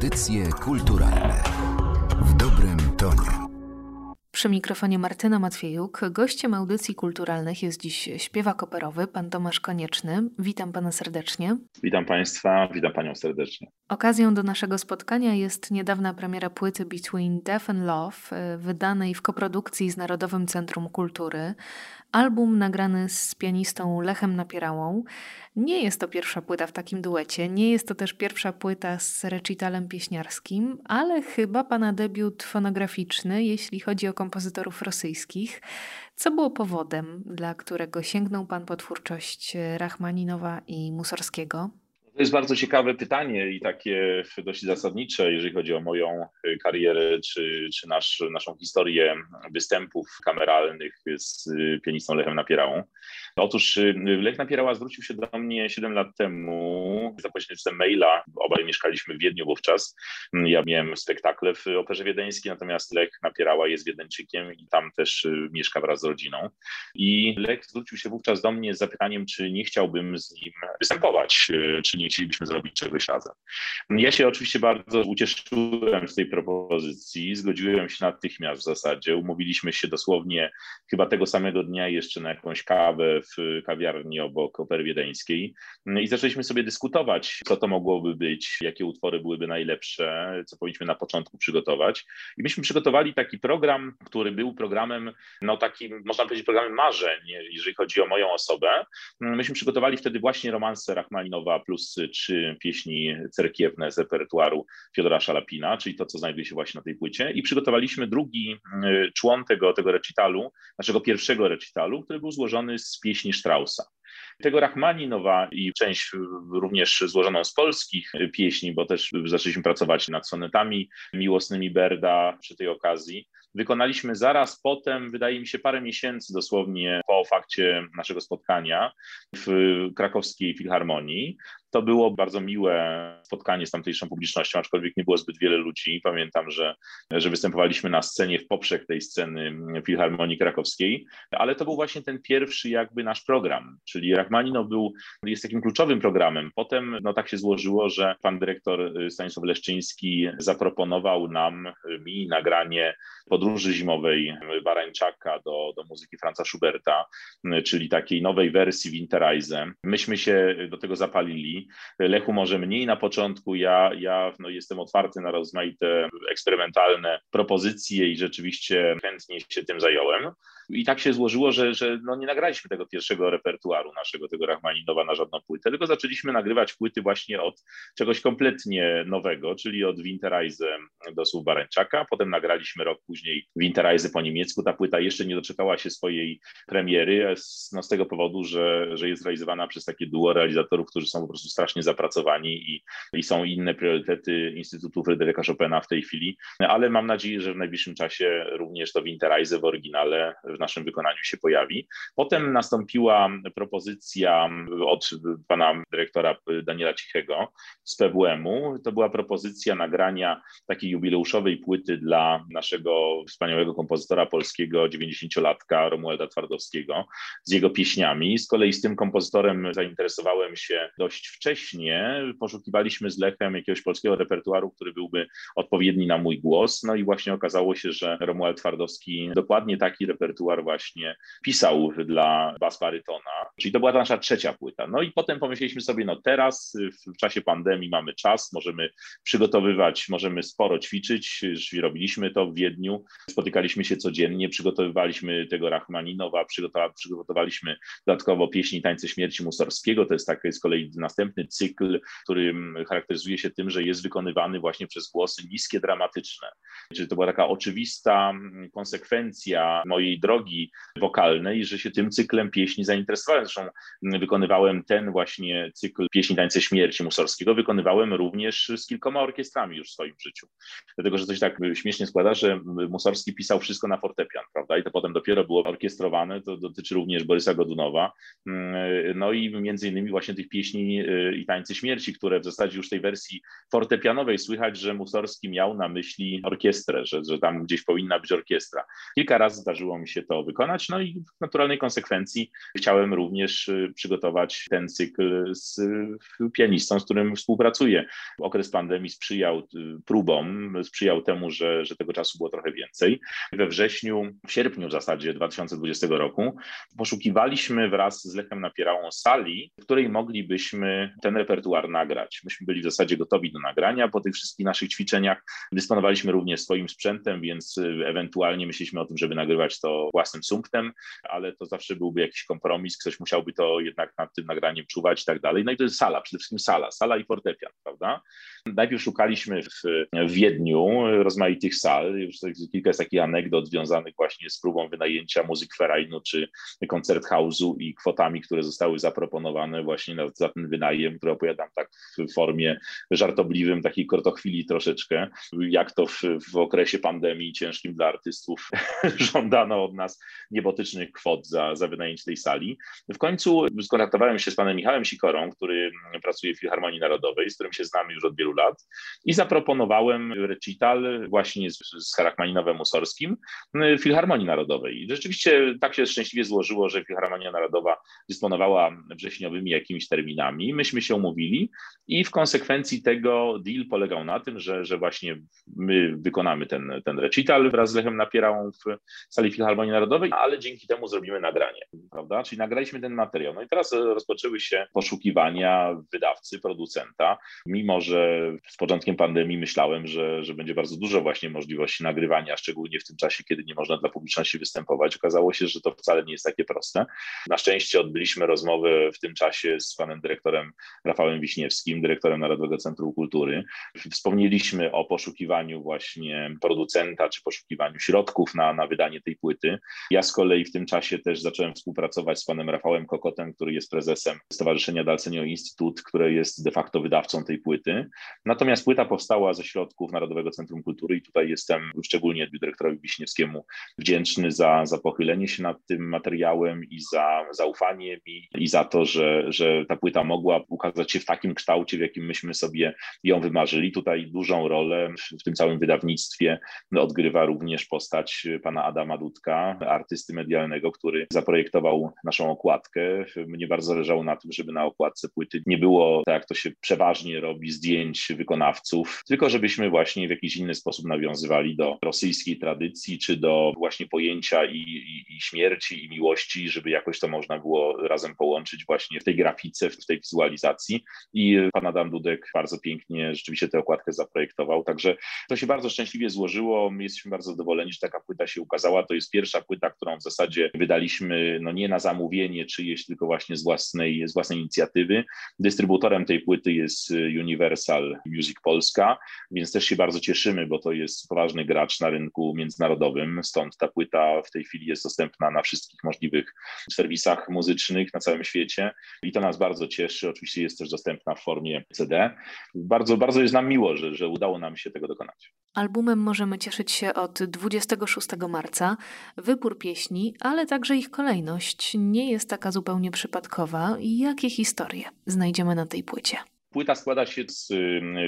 Audycje kulturalne w dobrym tonie. Przy mikrofonie Martyna Matwiejuk. Gościem audycji kulturalnych jest dziś śpiewak operowy, pan Tomasz Konieczny. Witam pana serdecznie. Witam państwa, witam panią serdecznie. Okazją do naszego spotkania jest niedawna premiera płyty Between Death and Love, wydanej w koprodukcji z Narodowym Centrum Kultury. Album nagrany z pianistą Lechem Napierałą. Nie jest to pierwsza płyta w takim duecie, nie jest to też pierwsza płyta z recitalem pieśniarskim, ale chyba pana debiut fonograficzny, jeśli chodzi o kompozytorów rosyjskich. Co było powodem, dla którego sięgnął pan po twórczość Rachmaninowa i Musorskiego? To jest bardzo ciekawe pytanie i takie dość zasadnicze, jeżeli chodzi o moją karierę czy, czy nasz, naszą historię występów kameralnych z pianistą Lechem Napierałą. Otóż y, Lech Napierała zwrócił się do mnie 7 lat temu za pośrednictwem maila. Obaj mieszkaliśmy w Wiedniu wówczas. Ja miałem spektakle w Operze Wiedeńskiej, natomiast Lech Napierała jest Wiedeńczykiem i tam też y, mieszka wraz z rodziną. I Lech zwrócił się wówczas do mnie z zapytaniem, czy nie chciałbym z nim występować, y, czy nie chcielibyśmy zrobić czegoś razem. Ja się oczywiście bardzo ucieszyłem z tej propozycji, zgodziłem się natychmiast w zasadzie. Umówiliśmy się dosłownie chyba tego samego dnia jeszcze na jakąś kawę w kawiarni obok Opery Wiedeńskiej i zaczęliśmy sobie dyskutować, co to mogłoby być, jakie utwory byłyby najlepsze, co powinniśmy na początku przygotować. I myśmy przygotowali taki program, który był programem, no takim, można powiedzieć, programem marzeń, jeżeli chodzi o moją osobę. Myśmy przygotowali wtedy właśnie romanse Rachmaninowa plus trzy pieśni cerkiewne z repertuaru Fiodora Szalapina, czyli to, co znajduje się właśnie na tej płycie. I przygotowaliśmy drugi y, człon tego, tego recitalu, naszego pierwszego recitalu, który był złożony z pieśni Straussa. Tego Rachmaninowa i część również złożoną z polskich pieśni, bo też zaczęliśmy pracować nad sonetami miłosnymi Berda przy tej okazji. Wykonaliśmy zaraz potem, wydaje mi się, parę miesięcy dosłownie po fakcie naszego spotkania w krakowskiej filharmonii. To było bardzo miłe spotkanie z tamtejszą publicznością, aczkolwiek nie było zbyt wiele ludzi. Pamiętam, że, że występowaliśmy na scenie w poprzek tej sceny Filharmonii Krakowskiej, ale to był właśnie ten pierwszy jakby nasz program, czyli Rachmaninow był, jest takim kluczowym programem. Potem no tak się złożyło, że pan dyrektor Stanisław Leszczyński zaproponował nam, mi nagranie podróży zimowej Barańczaka do, do muzyki Franza Schuberta, czyli takiej nowej wersji Winterreise. Myśmy się do tego zapalili. Lechu może mniej na początku, ja, ja no, jestem otwarty na rozmaite eksperymentalne propozycje i rzeczywiście chętnie się tym zająłem. I tak się złożyło, że, że no nie nagraliśmy tego pierwszego repertuaru naszego, tego Rachmaninowa na żadną płytę, tylko zaczęliśmy nagrywać płyty właśnie od czegoś kompletnie nowego, czyli od Winterreise do słów Barańczaka. Potem nagraliśmy rok później Winterreise po niemiecku. Ta płyta jeszcze nie doczekała się swojej premiery, no z tego powodu, że, że jest realizowana przez takie duo realizatorów, którzy są po prostu strasznie zapracowani i, i są inne priorytety Instytutu Fryderyka Chopina w tej chwili, ale mam nadzieję, że w najbliższym czasie również to Winterreise w oryginale w naszym wykonaniu się pojawi. Potem nastąpiła propozycja od pana dyrektora Daniela Cichego z PWM-u. To była propozycja nagrania takiej jubileuszowej płyty dla naszego wspaniałego kompozytora polskiego, 90-latka Romualda Twardowskiego z jego pieśniami. Z kolei z tym kompozytorem zainteresowałem się dość wcześnie. Poszukiwaliśmy z Lechem jakiegoś polskiego repertuaru, który byłby odpowiedni na mój głos. No i właśnie okazało się, że Romuald Twardowski dokładnie taki repertuar właśnie pisał dla bas barytona. Czyli to była ta nasza trzecia płyta. No i potem pomyśleliśmy sobie, no teraz w czasie pandemii mamy czas, możemy przygotowywać, możemy sporo ćwiczyć. Robiliśmy to w Wiedniu, spotykaliśmy się codziennie, przygotowywaliśmy tego Rachmaninowa, przygotowaliśmy dodatkowo pieśni Tańce Śmierci Musorskiego. To jest taki z kolei następny cykl, który charakteryzuje się tym, że jest wykonywany właśnie przez głosy niskie, dramatyczne. Czyli to była taka oczywista konsekwencja mojej drogi wokalnej, że się tym cyklem pieśni zainteresowałem. Zresztą wykonywałem ten właśnie cykl pieśni Tańce Śmierci Musorskiego, wykonywałem również z kilkoma orkiestrami już w swoim życiu. Dlatego, że coś tak śmiesznie składa, że Musorski pisał wszystko na fortepian, prawda? I to potem dopiero było orkiestrowane, to dotyczy również Borysa Godunowa. No i między innymi właśnie tych pieśni y, i tańcy śmierci, które w zasadzie już tej wersji fortepianowej słychać, że Mussorski miał na myśli orkiestrę, że, że tam gdzieś powinna być orkiestra. Kilka razy zdarzyło mi się to wykonać, no i w naturalnej konsekwencji chciałem również również przygotować ten cykl z pianistą, z którym współpracuję. Okres pandemii sprzyjał próbom, sprzyjał temu, że, że tego czasu było trochę więcej. We wrześniu, w sierpniu w zasadzie 2020 roku poszukiwaliśmy wraz z Lechem Napierałą sali, w której moglibyśmy ten repertuar nagrać. Myśmy byli w zasadzie gotowi do nagrania po tych wszystkich naszych ćwiczeniach. Dysponowaliśmy również swoim sprzętem, więc ewentualnie myśleliśmy o tym, żeby nagrywać to własnym sumptem, ale to zawsze byłby jakiś kompromis, ktoś musiałby to jednak nad tym nagraniem czuwać i tak dalej. No i to jest sala, przede wszystkim sala, sala i fortepian, prawda? Najpierw szukaliśmy w, Wiedniu rozmaitych sal, już kilka jest takich anegdot związanych właśnie z próbą wynajęcia muzyk Ferajnu czy koncert house'u i kwotami, które zostały zaproponowane właśnie na, za ten wynajem, które opowiadam tak w formie żartobliwym, takiej kortochwili troszeczkę, jak to w, w okresie pandemii ciężkim dla artystów żądano od nas niebotycznych kwot za, za wynajęcie tej sali. W końcu skontaktowałem się z panem Michałem Sikorą, który pracuje w Filharmonii Narodowej, z którym się znamy już od wielu lat i zaproponowałem recital właśnie z, z Rachmaninowem Musorskim w Filharmonii Narodowej. Rzeczywiście tak się szczęśliwie złożyło, że Filharmonia Narodowa dysponowała wrześniowymi jakimiś terminami. Myśmy się umówili i w konsekwencji tego deal polegał na tym, że, że właśnie my wykonamy ten, ten recital wraz z Lechem Napierałą w sali Filharmonii Narodowej, ale dzięki temu zrobimy nagranie, prawda? Czyli nagraliśmy ten materiał. No i teraz rozpoczęły się poszukiwania wydawcy, producenta, mimo że z początkiem pandemii myślałem, że, że będzie bardzo dużo właśnie możliwości nagrywania, szczególnie w tym czasie, kiedy nie można dla publiczności występować. Okazało się, że to wcale nie jest takie proste. Na szczęście odbyliśmy rozmowę w tym czasie z panem dyrektorem Rafałem Wiśniewskim, dyrektorem Narodowego Centrum Kultury. Wspomnieliśmy o poszukiwaniu właśnie producenta, czy poszukiwaniu środków na, na wydanie tej płyty. Ja z kolei w tym czasie też zacząłem współpracować z panem Rafałem Kokotem, który jest prezesem Stowarzyszenia Dalcenio Instytut, które jest de facto wydawcą tej płyty. Natomiast płyta powstała ze środków Narodowego Centrum Kultury i tutaj jestem szczególnie dyrektorowi Wiśniewskiemu wdzięczny za, za pochylenie się nad tym materiałem i za zaufanie mi i za to, że, że ta płyta mogła ukazać się w takim kształcie, w jakim myśmy sobie ją wymarzyli. Tutaj dużą rolę w tym całym wydawnictwie odgrywa również postać pana Adama Dudka, artysty medialnego, który zaprojektował naszą okładkę. Mnie bardzo zależało na tym, żeby na okładce płyty nie było, tak jak to się przeważnie robi, zdjęć wykonawców, tylko żebyśmy właśnie w jakiś inny sposób nawiązywali do rosyjskiej tradycji, czy do właśnie pojęcia i, i, i śmierci, i miłości, żeby jakoś to można było razem połączyć właśnie w tej grafice, w tej wizualizacji. I pan Adam Dudek bardzo pięknie rzeczywiście tę okładkę zaprojektował, także to się bardzo szczęśliwie złożyło. My jesteśmy bardzo zadowoleni, że taka płyta się ukazała. To jest pierwsza płyta, którą w zasadzie wydaliśmy no nie na zamówienie czyjeś, tylko właśnie z własnej, z własnej inicjatywy. Dystrybutorem tej płyty jest Universal Music Polska, więc też się bardzo cieszymy, bo to jest poważny gracz na rynku międzynarodowym, stąd ta płyta w tej chwili jest dostępna na wszystkich możliwych serwisach muzycznych na całym świecie i to nas bardzo cieszy. Oczywiście jest też dostępna w formie CD. Bardzo, bardzo jest nam miło, że, że udało nam się tego dokonać. Albumem możemy cieszyć się od 26 marca. Wybór pieśni, ale także ich kolejność nie jest taka zupełnie przypadkowa. Jakie historie znajdziemy na tej płycie? Płyta składa się z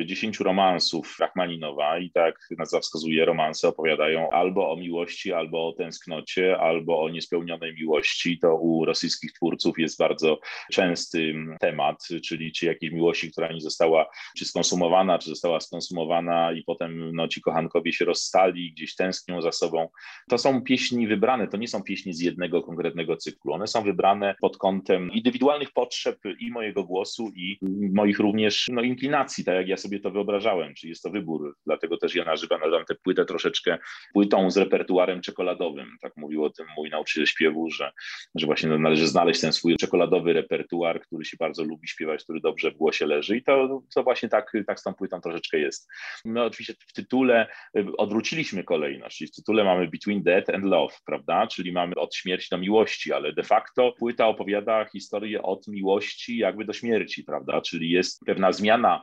dziesięciu romansów Rachmaninowa i tak nazwa wskazuje, romanse opowiadają albo o miłości, albo o tęsknocie, albo o niespełnionej miłości. To u rosyjskich twórców jest bardzo częsty temat, czyli czy jakiejś miłości, która nie została czy skonsumowana, czy została skonsumowana i potem no, ci kochankowie się rozstali, gdzieś tęsknią za sobą. To są pieśni wybrane, to nie są pieśni z jednego konkretnego cyklu. One są wybrane pod kątem indywidualnych potrzeb i mojego głosu, i moich również również no, inklinacji, tak jak ja sobie to wyobrażałem, czy jest to wybór. Dlatego też ja nazywam tę płytę troszeczkę płytą z repertuarem czekoladowym. Tak mówił o tym mój nauczyciel śpiewu, że, że właśnie no, należy znaleźć ten swój czekoladowy repertuar, który się bardzo lubi śpiewać, który dobrze w głosie leży i to, to właśnie tak, tak z tą płytą troszeczkę jest. No oczywiście w tytule y, odwróciliśmy kolejność, czyli w tytule mamy Between Death and Love, prawda, czyli mamy od śmierci do miłości, ale de facto płyta opowiada historię od miłości jakby do śmierci, prawda, czyli jest pewna zmiana,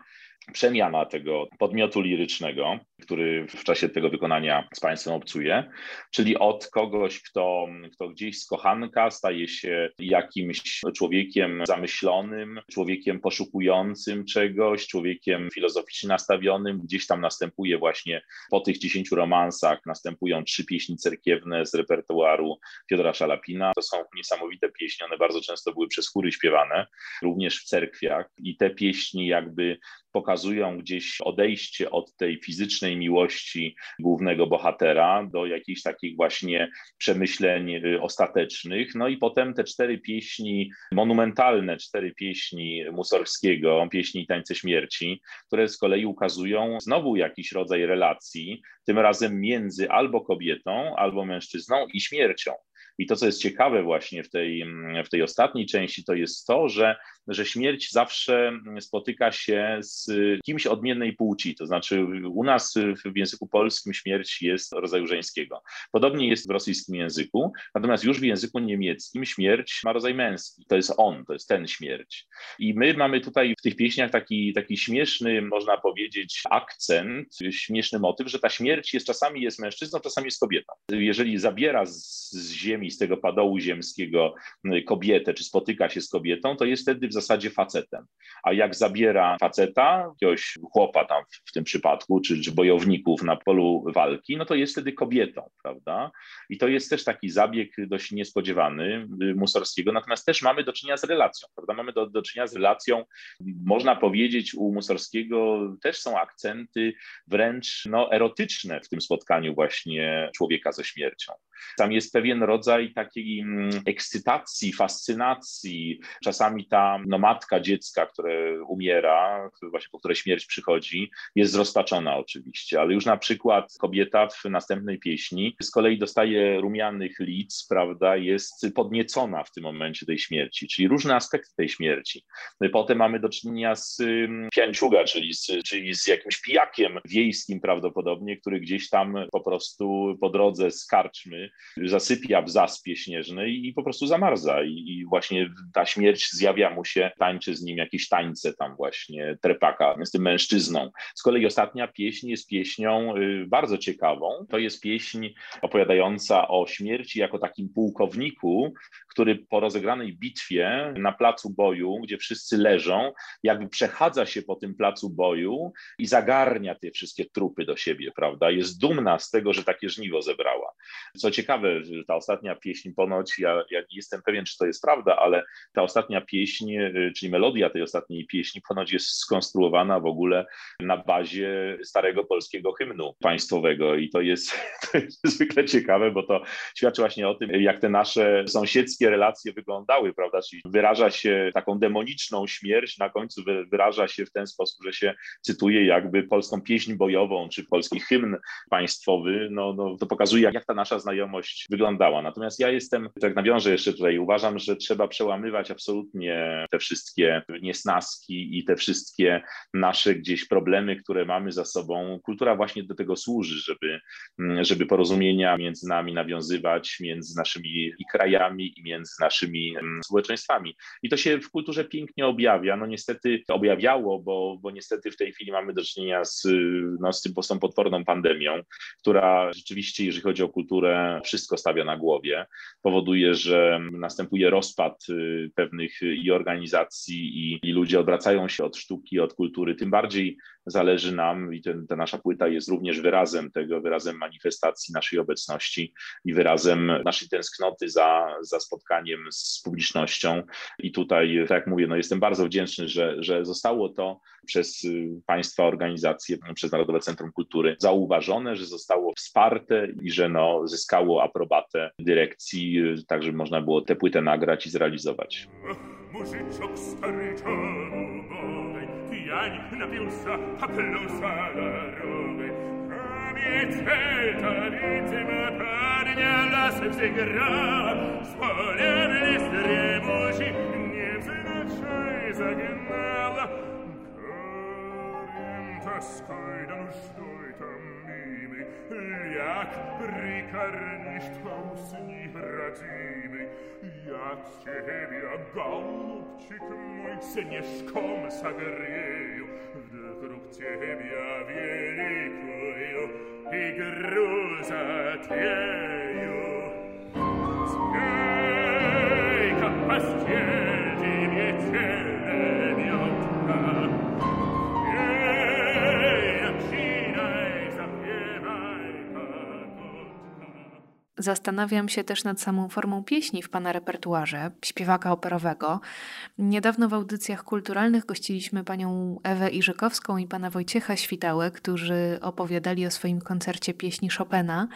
przemiana tego podmiotu lirycznego. który w czasie tego wykonania z Państwem obcuje, czyli od kogoś, kto, kto gdzieś z kochanka staje się jakimś człowiekiem zamyślonym, człowiekiem poszukującym czegoś, człowiekiem filozoficznie nastawionym. Gdzieś tam następuje właśnie po tych dziesięciu romansach, następują trzy pieśni cerkiewne z repertuaru Fiodora Szalapina. To są niesamowite pieśni, one bardzo często były przez chóry śpiewane, również w cerkwiach i te pieśni jakby pokazują gdzieś odejście od tej fizycznej miłości głównego bohatera do jakichś takich właśnie przemyśleń y, ostatecznych. No i potem te cztery pieśni monumentalne, cztery pieśni Mussorgskiego, pieśni tańce śmierci, które z kolei ukazują znowu jakiś rodzaj relacji, tym razem między albo kobietą, albo mężczyzną i śmiercią. I to, co jest ciekawe właśnie w tej, w tej ostatniej części, to jest to, że, że śmierć zawsze spotyka się z kimś odmiennej płci. To znaczy, u nas w języku polskim śmierć jest rodzaju żeńskiego. Podobnie jest w rosyjskim języku, natomiast już w języku niemieckim śmierć ma rodzaj męski. To jest on, to jest ten śmierć. I my mamy tutaj w tych pieśniach taki, taki śmieszny, można powiedzieć, akcent, śmieszny motyw, że ta śmierć jest czasami jest mężczyzną, czasami jest kobietą. Jeżeli zabiera z, z ziemi z tego padołu ziemskiego kobietę, czy spotyka się z kobietą, to jest wtedy w zasadzie facetem. A jak zabiera faceta, jakiegoś chłopa tam w, tym przypadku, czy, czy bojowników na polu walki, no to jest wtedy kobietą, prawda? I to jest też taki zabieg dość niespodziewany y, Musorskiego, natomiast też mamy do czynienia z relacją, prawda? Mamy do, do czynienia z relacją, można powiedzieć, u Musorskiego też są akcenty wręcz no, erotyczne w tym spotkaniu właśnie człowieka ze śmiercią. Tam jest pewien rodzaj takiej mm, ekscytacji, fascynacji. Czasami ta no, matka dziecka, które umiera, właśnie po której śmierć przychodzi, jest zrozpaczona oczywiście, ale już na przykład kobieta w następnej pieśni z kolei dostaje rumianych lic, prawda, jest podniecona w tym momencie tej śmierci, czyli różne aspekty tej śmierci. Potem mamy do czynienia z mm, pianciuga, czyli z, czyli z jakimś pijakiem wiejskim prawdopodobnie, który gdzieś tam po prostu po drodze z karczmy zasypia w zaspie śnieżnej i po prostu zamarza. I, I, właśnie ta śmierć zjawia mu się, tańczy z nim jakieś tańce tam właśnie trepaka z tym mężczyzną. Z kolei ostatnia pieśń jest pieśnią y, bardzo ciekawą. To jest pieśń opowiadająca o śmierci jako takim pułkowniku, który po rozegranej bitwie na placu boju, gdzie wszyscy leżą, jakby przechadza się po tym placu boju i zagarnia te wszystkie trupy do siebie, prawda? Jest dumna z tego, że takie żniwo zebrała. Co ciekawe, ta ostatnia pieśń ponoć, ja, ja nie jestem pewien, czy to jest prawda, ale ta ostatnia pieśń, y, czyli melodia tej ostatniej pieśni ponoć jest skonstruowana w ogóle na bazie starego polskiego hymnu państwowego i to jest, to jest zwykle ciekawe, bo to świadczy właśnie o tym, jak te nasze sąsiedzkie relacje wyglądały, prawda, czyli wyraża się taką demoniczną śmierć, na końcu wyraża się w ten sposób, że się cytuje jakby polską pieśń bojową, czy polski hymn państwowy, no, no to pokazuje, jak ta nasza znajomość wyglądała. Natomiast ja jestem, tak nawiążę jeszcze tutaj, uważam, że trzeba przełamywać absolutnie te wszystkie niesnaski i te wszystkie nasze gdzieś problemy, które mamy za sobą. Kultura właśnie do tego służy, żeby, żeby porozumienia między nami nawiązywać, między naszymi i krajami, i między naszymi mm, społeczeństwami. I to się w kulturze pięknie objawia. No niestety objawiało, bo, bo niestety w tej chwili mamy do czynienia z, no, z, tym, z tą potworną pandemią, która rzeczywiście, jeżeli chodzi o kulturę, wszystko stawia na głowie. Powoduje, że następuje rozpad y, pewnych i organizacji, i, i ludzie odwracają się od sztuki, od kultury. Tym bardziej zależy nam i ten, ta nasza płyta jest również wyrazem tego, wyrazem manifestacji naszej obecności i wyrazem naszej tęsknoty za, za spotkaniem z publicznością. I tutaj, tak jak mówię, no jestem bardzo wdzięczny, że, że zostało to przez Państwa organizacje, przez Narodowe Centrum Kultury zauważone, że zostało wsparte i że no, zyskało aprobatę dyrekcji, tak żeby można było tę płytę nagrać i zrealizować. Muzyczok stary pijań napiłся, paplusa дорогой. Комитета ритм поднялась всегда, С полем лист ревущий невзначай загнала. Горем тоской да нуждой томимый, Ляг прикорни, что усни, родимый, Я тебя, голубчик мой, снежком согрею, Вдруг тебя великую Zastanawiam się też nad samą formą pieśni w Pana repertuarze, śpiewaka operowego. Niedawno w audycjach kulturalnych gościliśmy Panią Ewę Iżykowską i Pana Wojciecha Świtałę, którzy opowiadali o swoim koncercie pieśni Chopina.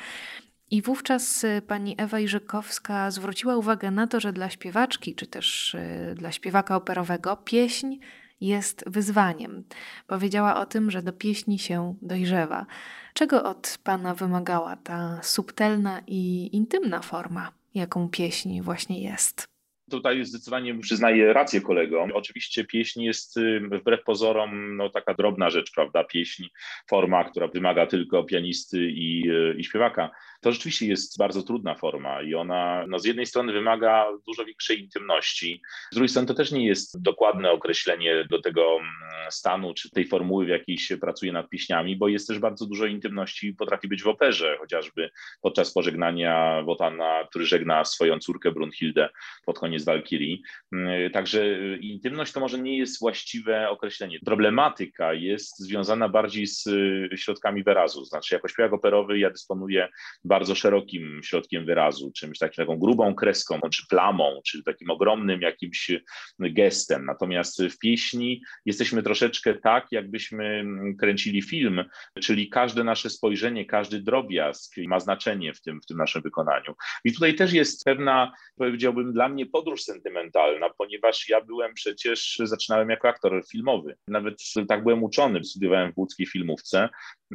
I wówczas y, pani Ewa Iżykowska zwróciła uwagę na to, że dla śpiewaczki, czy też y, dla śpiewaka operowego, pieśń jest wyzwaniem. Powiedziała o tym, że do pieśni się dojrzewa. Czego od Pana wymagała ta subtelna i intymna forma, jaką pieśń właśnie jest? Tutaj zdecydowanie przyznaję rację kolegom. Oczywiście pieśń jest y, wbrew pozorom no, taka drobna rzecz, prawda? Pieśń, forma, która wymaga tylko pianisty i, y, i śpiewaka to rzeczywiście jest bardzo trudna forma i ona no, z jednej strony wymaga dużo większej intymności, z drugiej strony to też nie jest dokładne określenie do tego mm, stanu czy tej formuły, w jakiej się pracuje nad pieśniami, bo jest też bardzo dużo intymności, potrafi być w operze, chociażby podczas pożegnania Wotana, który żegna swoją córkę Brunhildę pod koniec Walkirii. Mm, także intymność to może nie jest właściwe określenie. Problematyka jest związana bardziej z y, środkami wyrazu, znaczy jako śpiewak operowy ja dysponuję bardzo szerokim środkiem wyrazu, czymś takim, taką grubą kreską, czy plamą, czy takim ogromnym jakimś gestem. Natomiast w pieśni jesteśmy troszeczkę tak, jakbyśmy kręcili film, czyli każde nasze spojrzenie, każdy drobiazg ma znaczenie w tym, w tym naszym wykonaniu. I tutaj też jest pewna, powiedziałbym, dla mnie podróż sentymentalna, ponieważ ja byłem przecież, zaczynałem jako aktor filmowy. Nawet tak byłem uczony, studiowałem w łódzkiej filmówce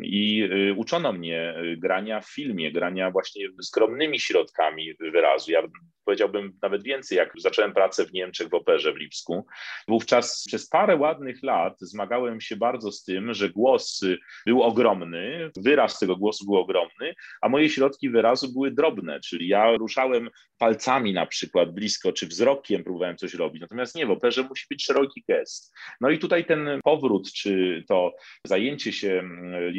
i y, uczono mnie y, grania w filmie, grania właśnie skromnymi środkami wyrazu. Ja powiedziałbym nawet więcej, jak zacząłem pracę w Niemczech w operze w Lipsku. Wówczas przez parę ładnych lat zmagałem się bardzo z tym, że głos był ogromny, wyraz tego głosu był ogromny, a moje środki wyrazu były drobne, czyli ja ruszałem palcami na przykład blisko, czy wzrokiem próbowałem coś robić. Natomiast nie, w operze musi być szeroki gest. No i tutaj ten powrót, czy to zajęcie się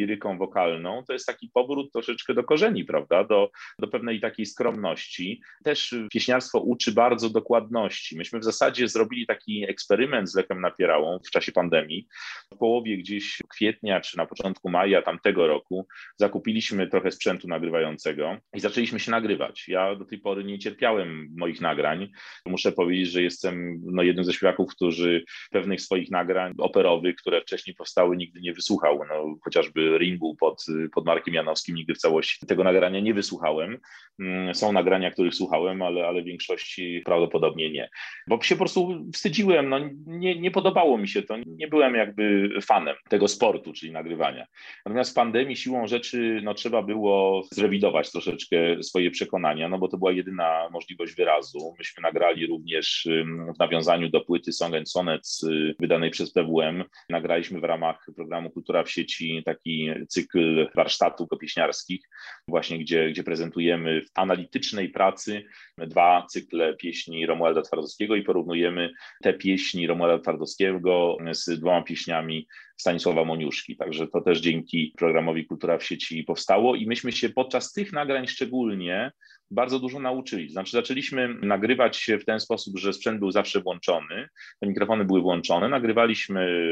liryką wokalną, to jest taki powrót troszeczkę do korzeni, prawda, do, do pewnej takiej skromności. Też pieśniarstwo uczy bardzo dokładności. Myśmy w zasadzie zrobili taki eksperyment z Lechem Napierałą w czasie pandemii. W połowie gdzieś kwietnia czy na początku maja tamtego roku zakupiliśmy trochę sprzętu nagrywającego i zaczęliśmy się nagrywać. Ja do tej pory nie cierpiałem moich nagrań. Muszę powiedzieć, że jestem no, jednym ze śpiewaków, którzy pewnych swoich nagrań operowych, które wcześniej powstały, nigdy nie wysłuchał. No, chociażby Ringu pod, pod Markiem Janowskim nigdy w całości tego nagrania nie wysłuchałem. Mm, są nagrania, których słuchałem, ale, ale większości prawdopodobnie nie. Bo się po prostu wstydziłem, no, nie, nie podobało mi się to, nie byłem jakby fanem tego sportu, czyli nagrywania. Natomiast w pandemii siłą rzeczy no, trzeba było zrewidować troszeczkę swoje przekonania, no bo to była jedyna możliwość wyrazu. Myśmy nagrali również w nawiązaniu do płyty Song and Sonnets y, wydanej przez PWM. Nagraliśmy w ramach programu Kultura w sieci taki cykl warsztatów kopieśniarskich, właśnie gdzie, gdzie prezentujemy w analitycznej pracy dwa cykle pieśni Romualda Twardowskiego i porównujemy te pieśni Romualda Twardowskiego z dwoma pieśniami Stanisława Moniuszki. Także to też dzięki programowi Kultura w sieci powstało i myśmy się podczas tych nagrań szczególnie bardzo dużo nauczyli. Znaczy, zaczęliśmy nagrywać się w ten sposób, że sprzęt był zawsze włączony, te mikrofony były włączone, nagrywaliśmy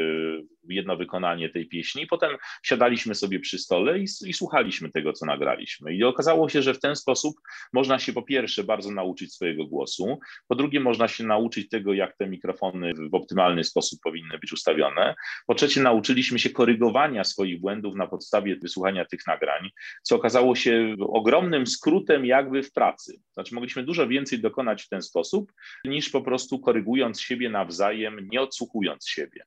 jedno wykonanie tej pieśni, potem siadaliśmy sobie przy stole i, i słuchaliśmy tego, co nagraliśmy. I okazało się, że w ten sposób można się po pierwsze bardzo nauczyć swojego głosu, po drugie można się nauczyć tego, jak te mikrofony w optymalny sposób powinny być ustawione, po trzecie nauczyliśmy się korygowania swoich błędów na podstawie wysłuchania tych nagrań, co okazało się ogromnym skrótem jakby w pracy. Znaczy mogliśmy dużo więcej dokonać w ten sposób, niż po prostu korygując siebie nawzajem, nie odsłuchując siebie.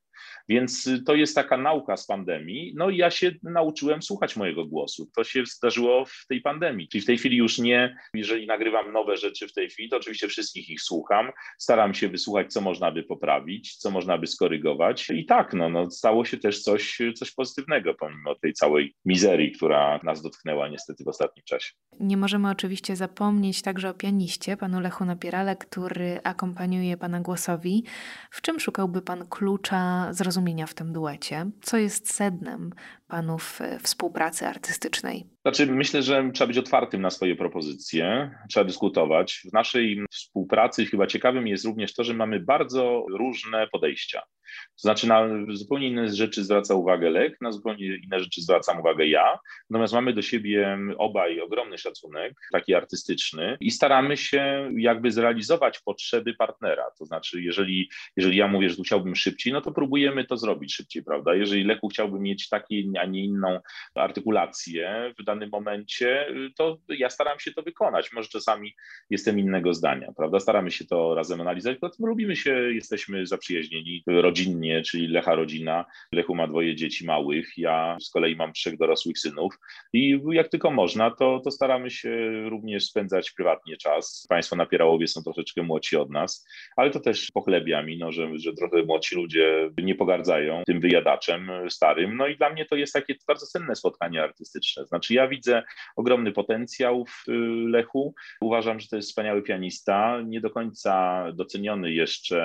Więc y, to jest taka nauka z pandemii. No i ja się nauczyłem słuchać mojego głosu. To się zdarzyło w tej pandemii. Czyli w tej chwili już nie, jeżeli nagrywam nowe rzeczy w tej chwili, to oczywiście wszystkich ich słucham. Staram się wysłuchać, co można by poprawić, co można by skorygować. I tak, no, no stało się też coś, coś pozytywnego, pomimo tej całej mizerii, która nas dotknęła niestety w ostatnim czasie. Nie możemy oczywiście zapomnieć także o pianiście, panu Lechu Napierale, który akompaniuje pana głosowi. W czym szukałby pan klucza zrozumienia w tym duecie? Co jest sednem panów e, współpracy artystycznej? Znaczy, myślę, że trzeba być otwartym na swoje propozycje, trzeba dyskutować. W naszej współpracy chyba ciekawym jest również to, że mamy bardzo różne podejścia. To znaczy, na zupełnie inne rzeczy zwraca uwagę Lek, na zupełnie inne rzeczy zwracam uwagę ja. Natomiast mamy do siebie obaj ogromny szacunek, taki artystyczny, i staramy się jakby zrealizować potrzeby partnera. To znaczy, jeżeli, jeżeli ja mówię, że tu chciałbym szybciej, no to próbujemy to zrobić szybciej, prawda? Jeżeli Leku chciałby mieć taką, a nie inną artykulację danym momencie, to ja staram się to wykonać. Może czasami jestem innego zdania, prawda? Staramy się to razem analizować, poza tym lubimy się, jesteśmy zaprzyjaźnieni rodzinnie, czyli Lecha rodzina. Lechu ma dwoje dzieci małych, ja z kolei mam trzech dorosłych synów i jak tylko można, to, to staramy się również spędzać prywatnie czas. Państwo na Pierałowie są troszeczkę młodsi od nas, ale to też pochlebia mi, no, że, że trochę młodsi ludzie nie pogardzają tym wyjadaczem starym. No i dla mnie to jest takie bardzo cenne spotkanie artystyczne. Znaczy ja widzę ogromny potencjał w y, Lechu. Uważam, że to jest wspaniały pianista, nie do końca doceniony jeszcze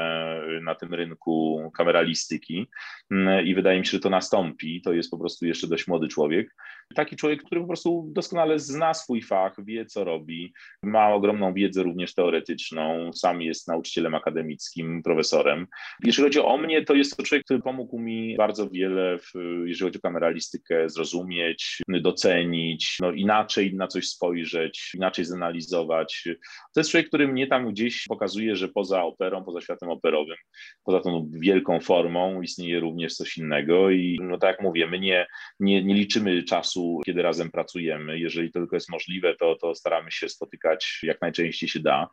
na tym rynku kameralistyki mm, i wydaje mi się, że to nastąpi. To jest po prostu jeszcze dość młody człowiek. Taki człowiek, który po prostu doskonale zna swój fach, wie co robi, ma ogromną wiedzę również teoretyczną, sam jest nauczycielem akademickim, profesorem. Jeżeli chodzi o mnie, to jest to człowiek, który pomógł mi bardzo wiele, w, jeżeli chodzi o kameralistykę, zrozumieć, docenić, no inaczej na coś spojrzeć, inaczej zanalizować. To jest człowiek, który mnie tam gdzieś pokazuje, że poza operą, poza światem operowym, poza tą wielką formą istnieje również coś innego i no tak jak mówię, my nie, nie, nie liczymy czasu, kiedy razem pracujemy. Jeżeli to tylko jest możliwe, to, to staramy się spotykać jak najczęściej się da.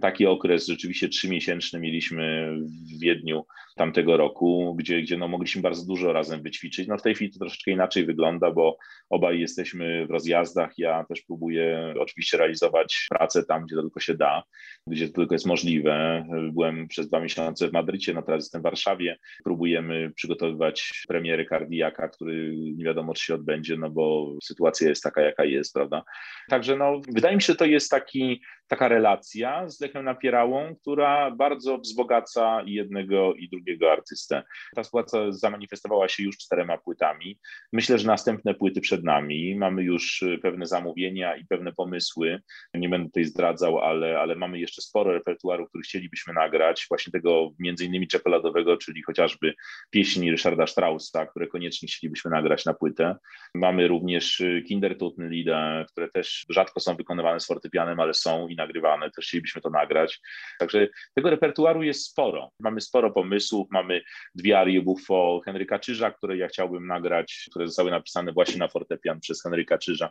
Taki okres rzeczywiście trzymiesięczny mieliśmy w Wiedniu tamtego roku, gdzie, gdzie no mogliśmy bardzo dużo razem wyćwiczyć. No w tej chwili to troszeczkę inaczej wygląda, bo obaj jesteśmy w rozjazdach. Ja też próbuję oczywiście realizować pracę tam, gdzie to tylko się da, gdzie to tylko jest możliwe. Byłem przez dwa miesiące w Madrycie, no teraz jestem w Warszawie. Próbujemy przygotowywać premiery Kardiaka, który nie wiadomo, czy się odbędzie, no bo sytuacja jest taka, jaka jest, prawda? Także no, wydaje mi się, że to jest taki, taka relacja z Lechem Napierałą, która bardzo wzbogaca jednego i drugiego artystę. Ta współpraca zamanifestowała się już czterema płytami. Myślę, że następne płyty przed nami. Mamy już pewne zamówienia i pewne pomysły. Nie będę tutaj zdradzał, ale, ale mamy jeszcze sporo repertuaru, który chcielibyśmy nagrać, właśnie tego między innymi czekoladowego, czyli chociażby pieśni Ryszarda Straussa, które koniecznie chcielibyśmy nagrać na płytę. Mamy również Kindertotenlieder, które też rzadko są wykonywane z fortepianem, ale są nagrywane, też chcielibyśmy to nagrać. Także tego repertuaru jest sporo. Mamy sporo pomysłów, mamy dwie arie buffo Henryka Czyża, które ja chciałbym nagrać, które zostały napisane właśnie na fortepian przez Henryka Czyża.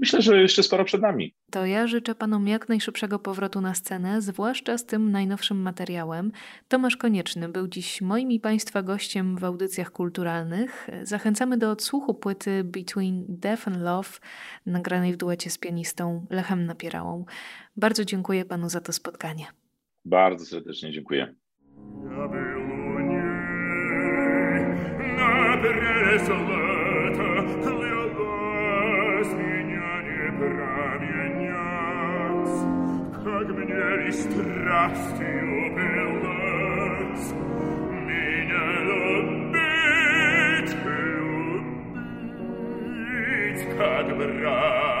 Myślę, że jeszcze sporo przed nami. To ja życzę panom jak najszybszego powrotu na scenę, zwłaszcza z tym najnowszym materiałem. Tomasz Konieczny był dziś moim i Państwa gościem w audycjach kulturalnych. Zachęcamy do odsłuchu płyty Between Death and Love, nagranej w duecie z pianistą Lechem Napierałą. Bardzo dziękuję Panu za to spotkanie. Bardzo serdecznie dziękuję. Как мне страстью белец, меня любить, любить, как брата.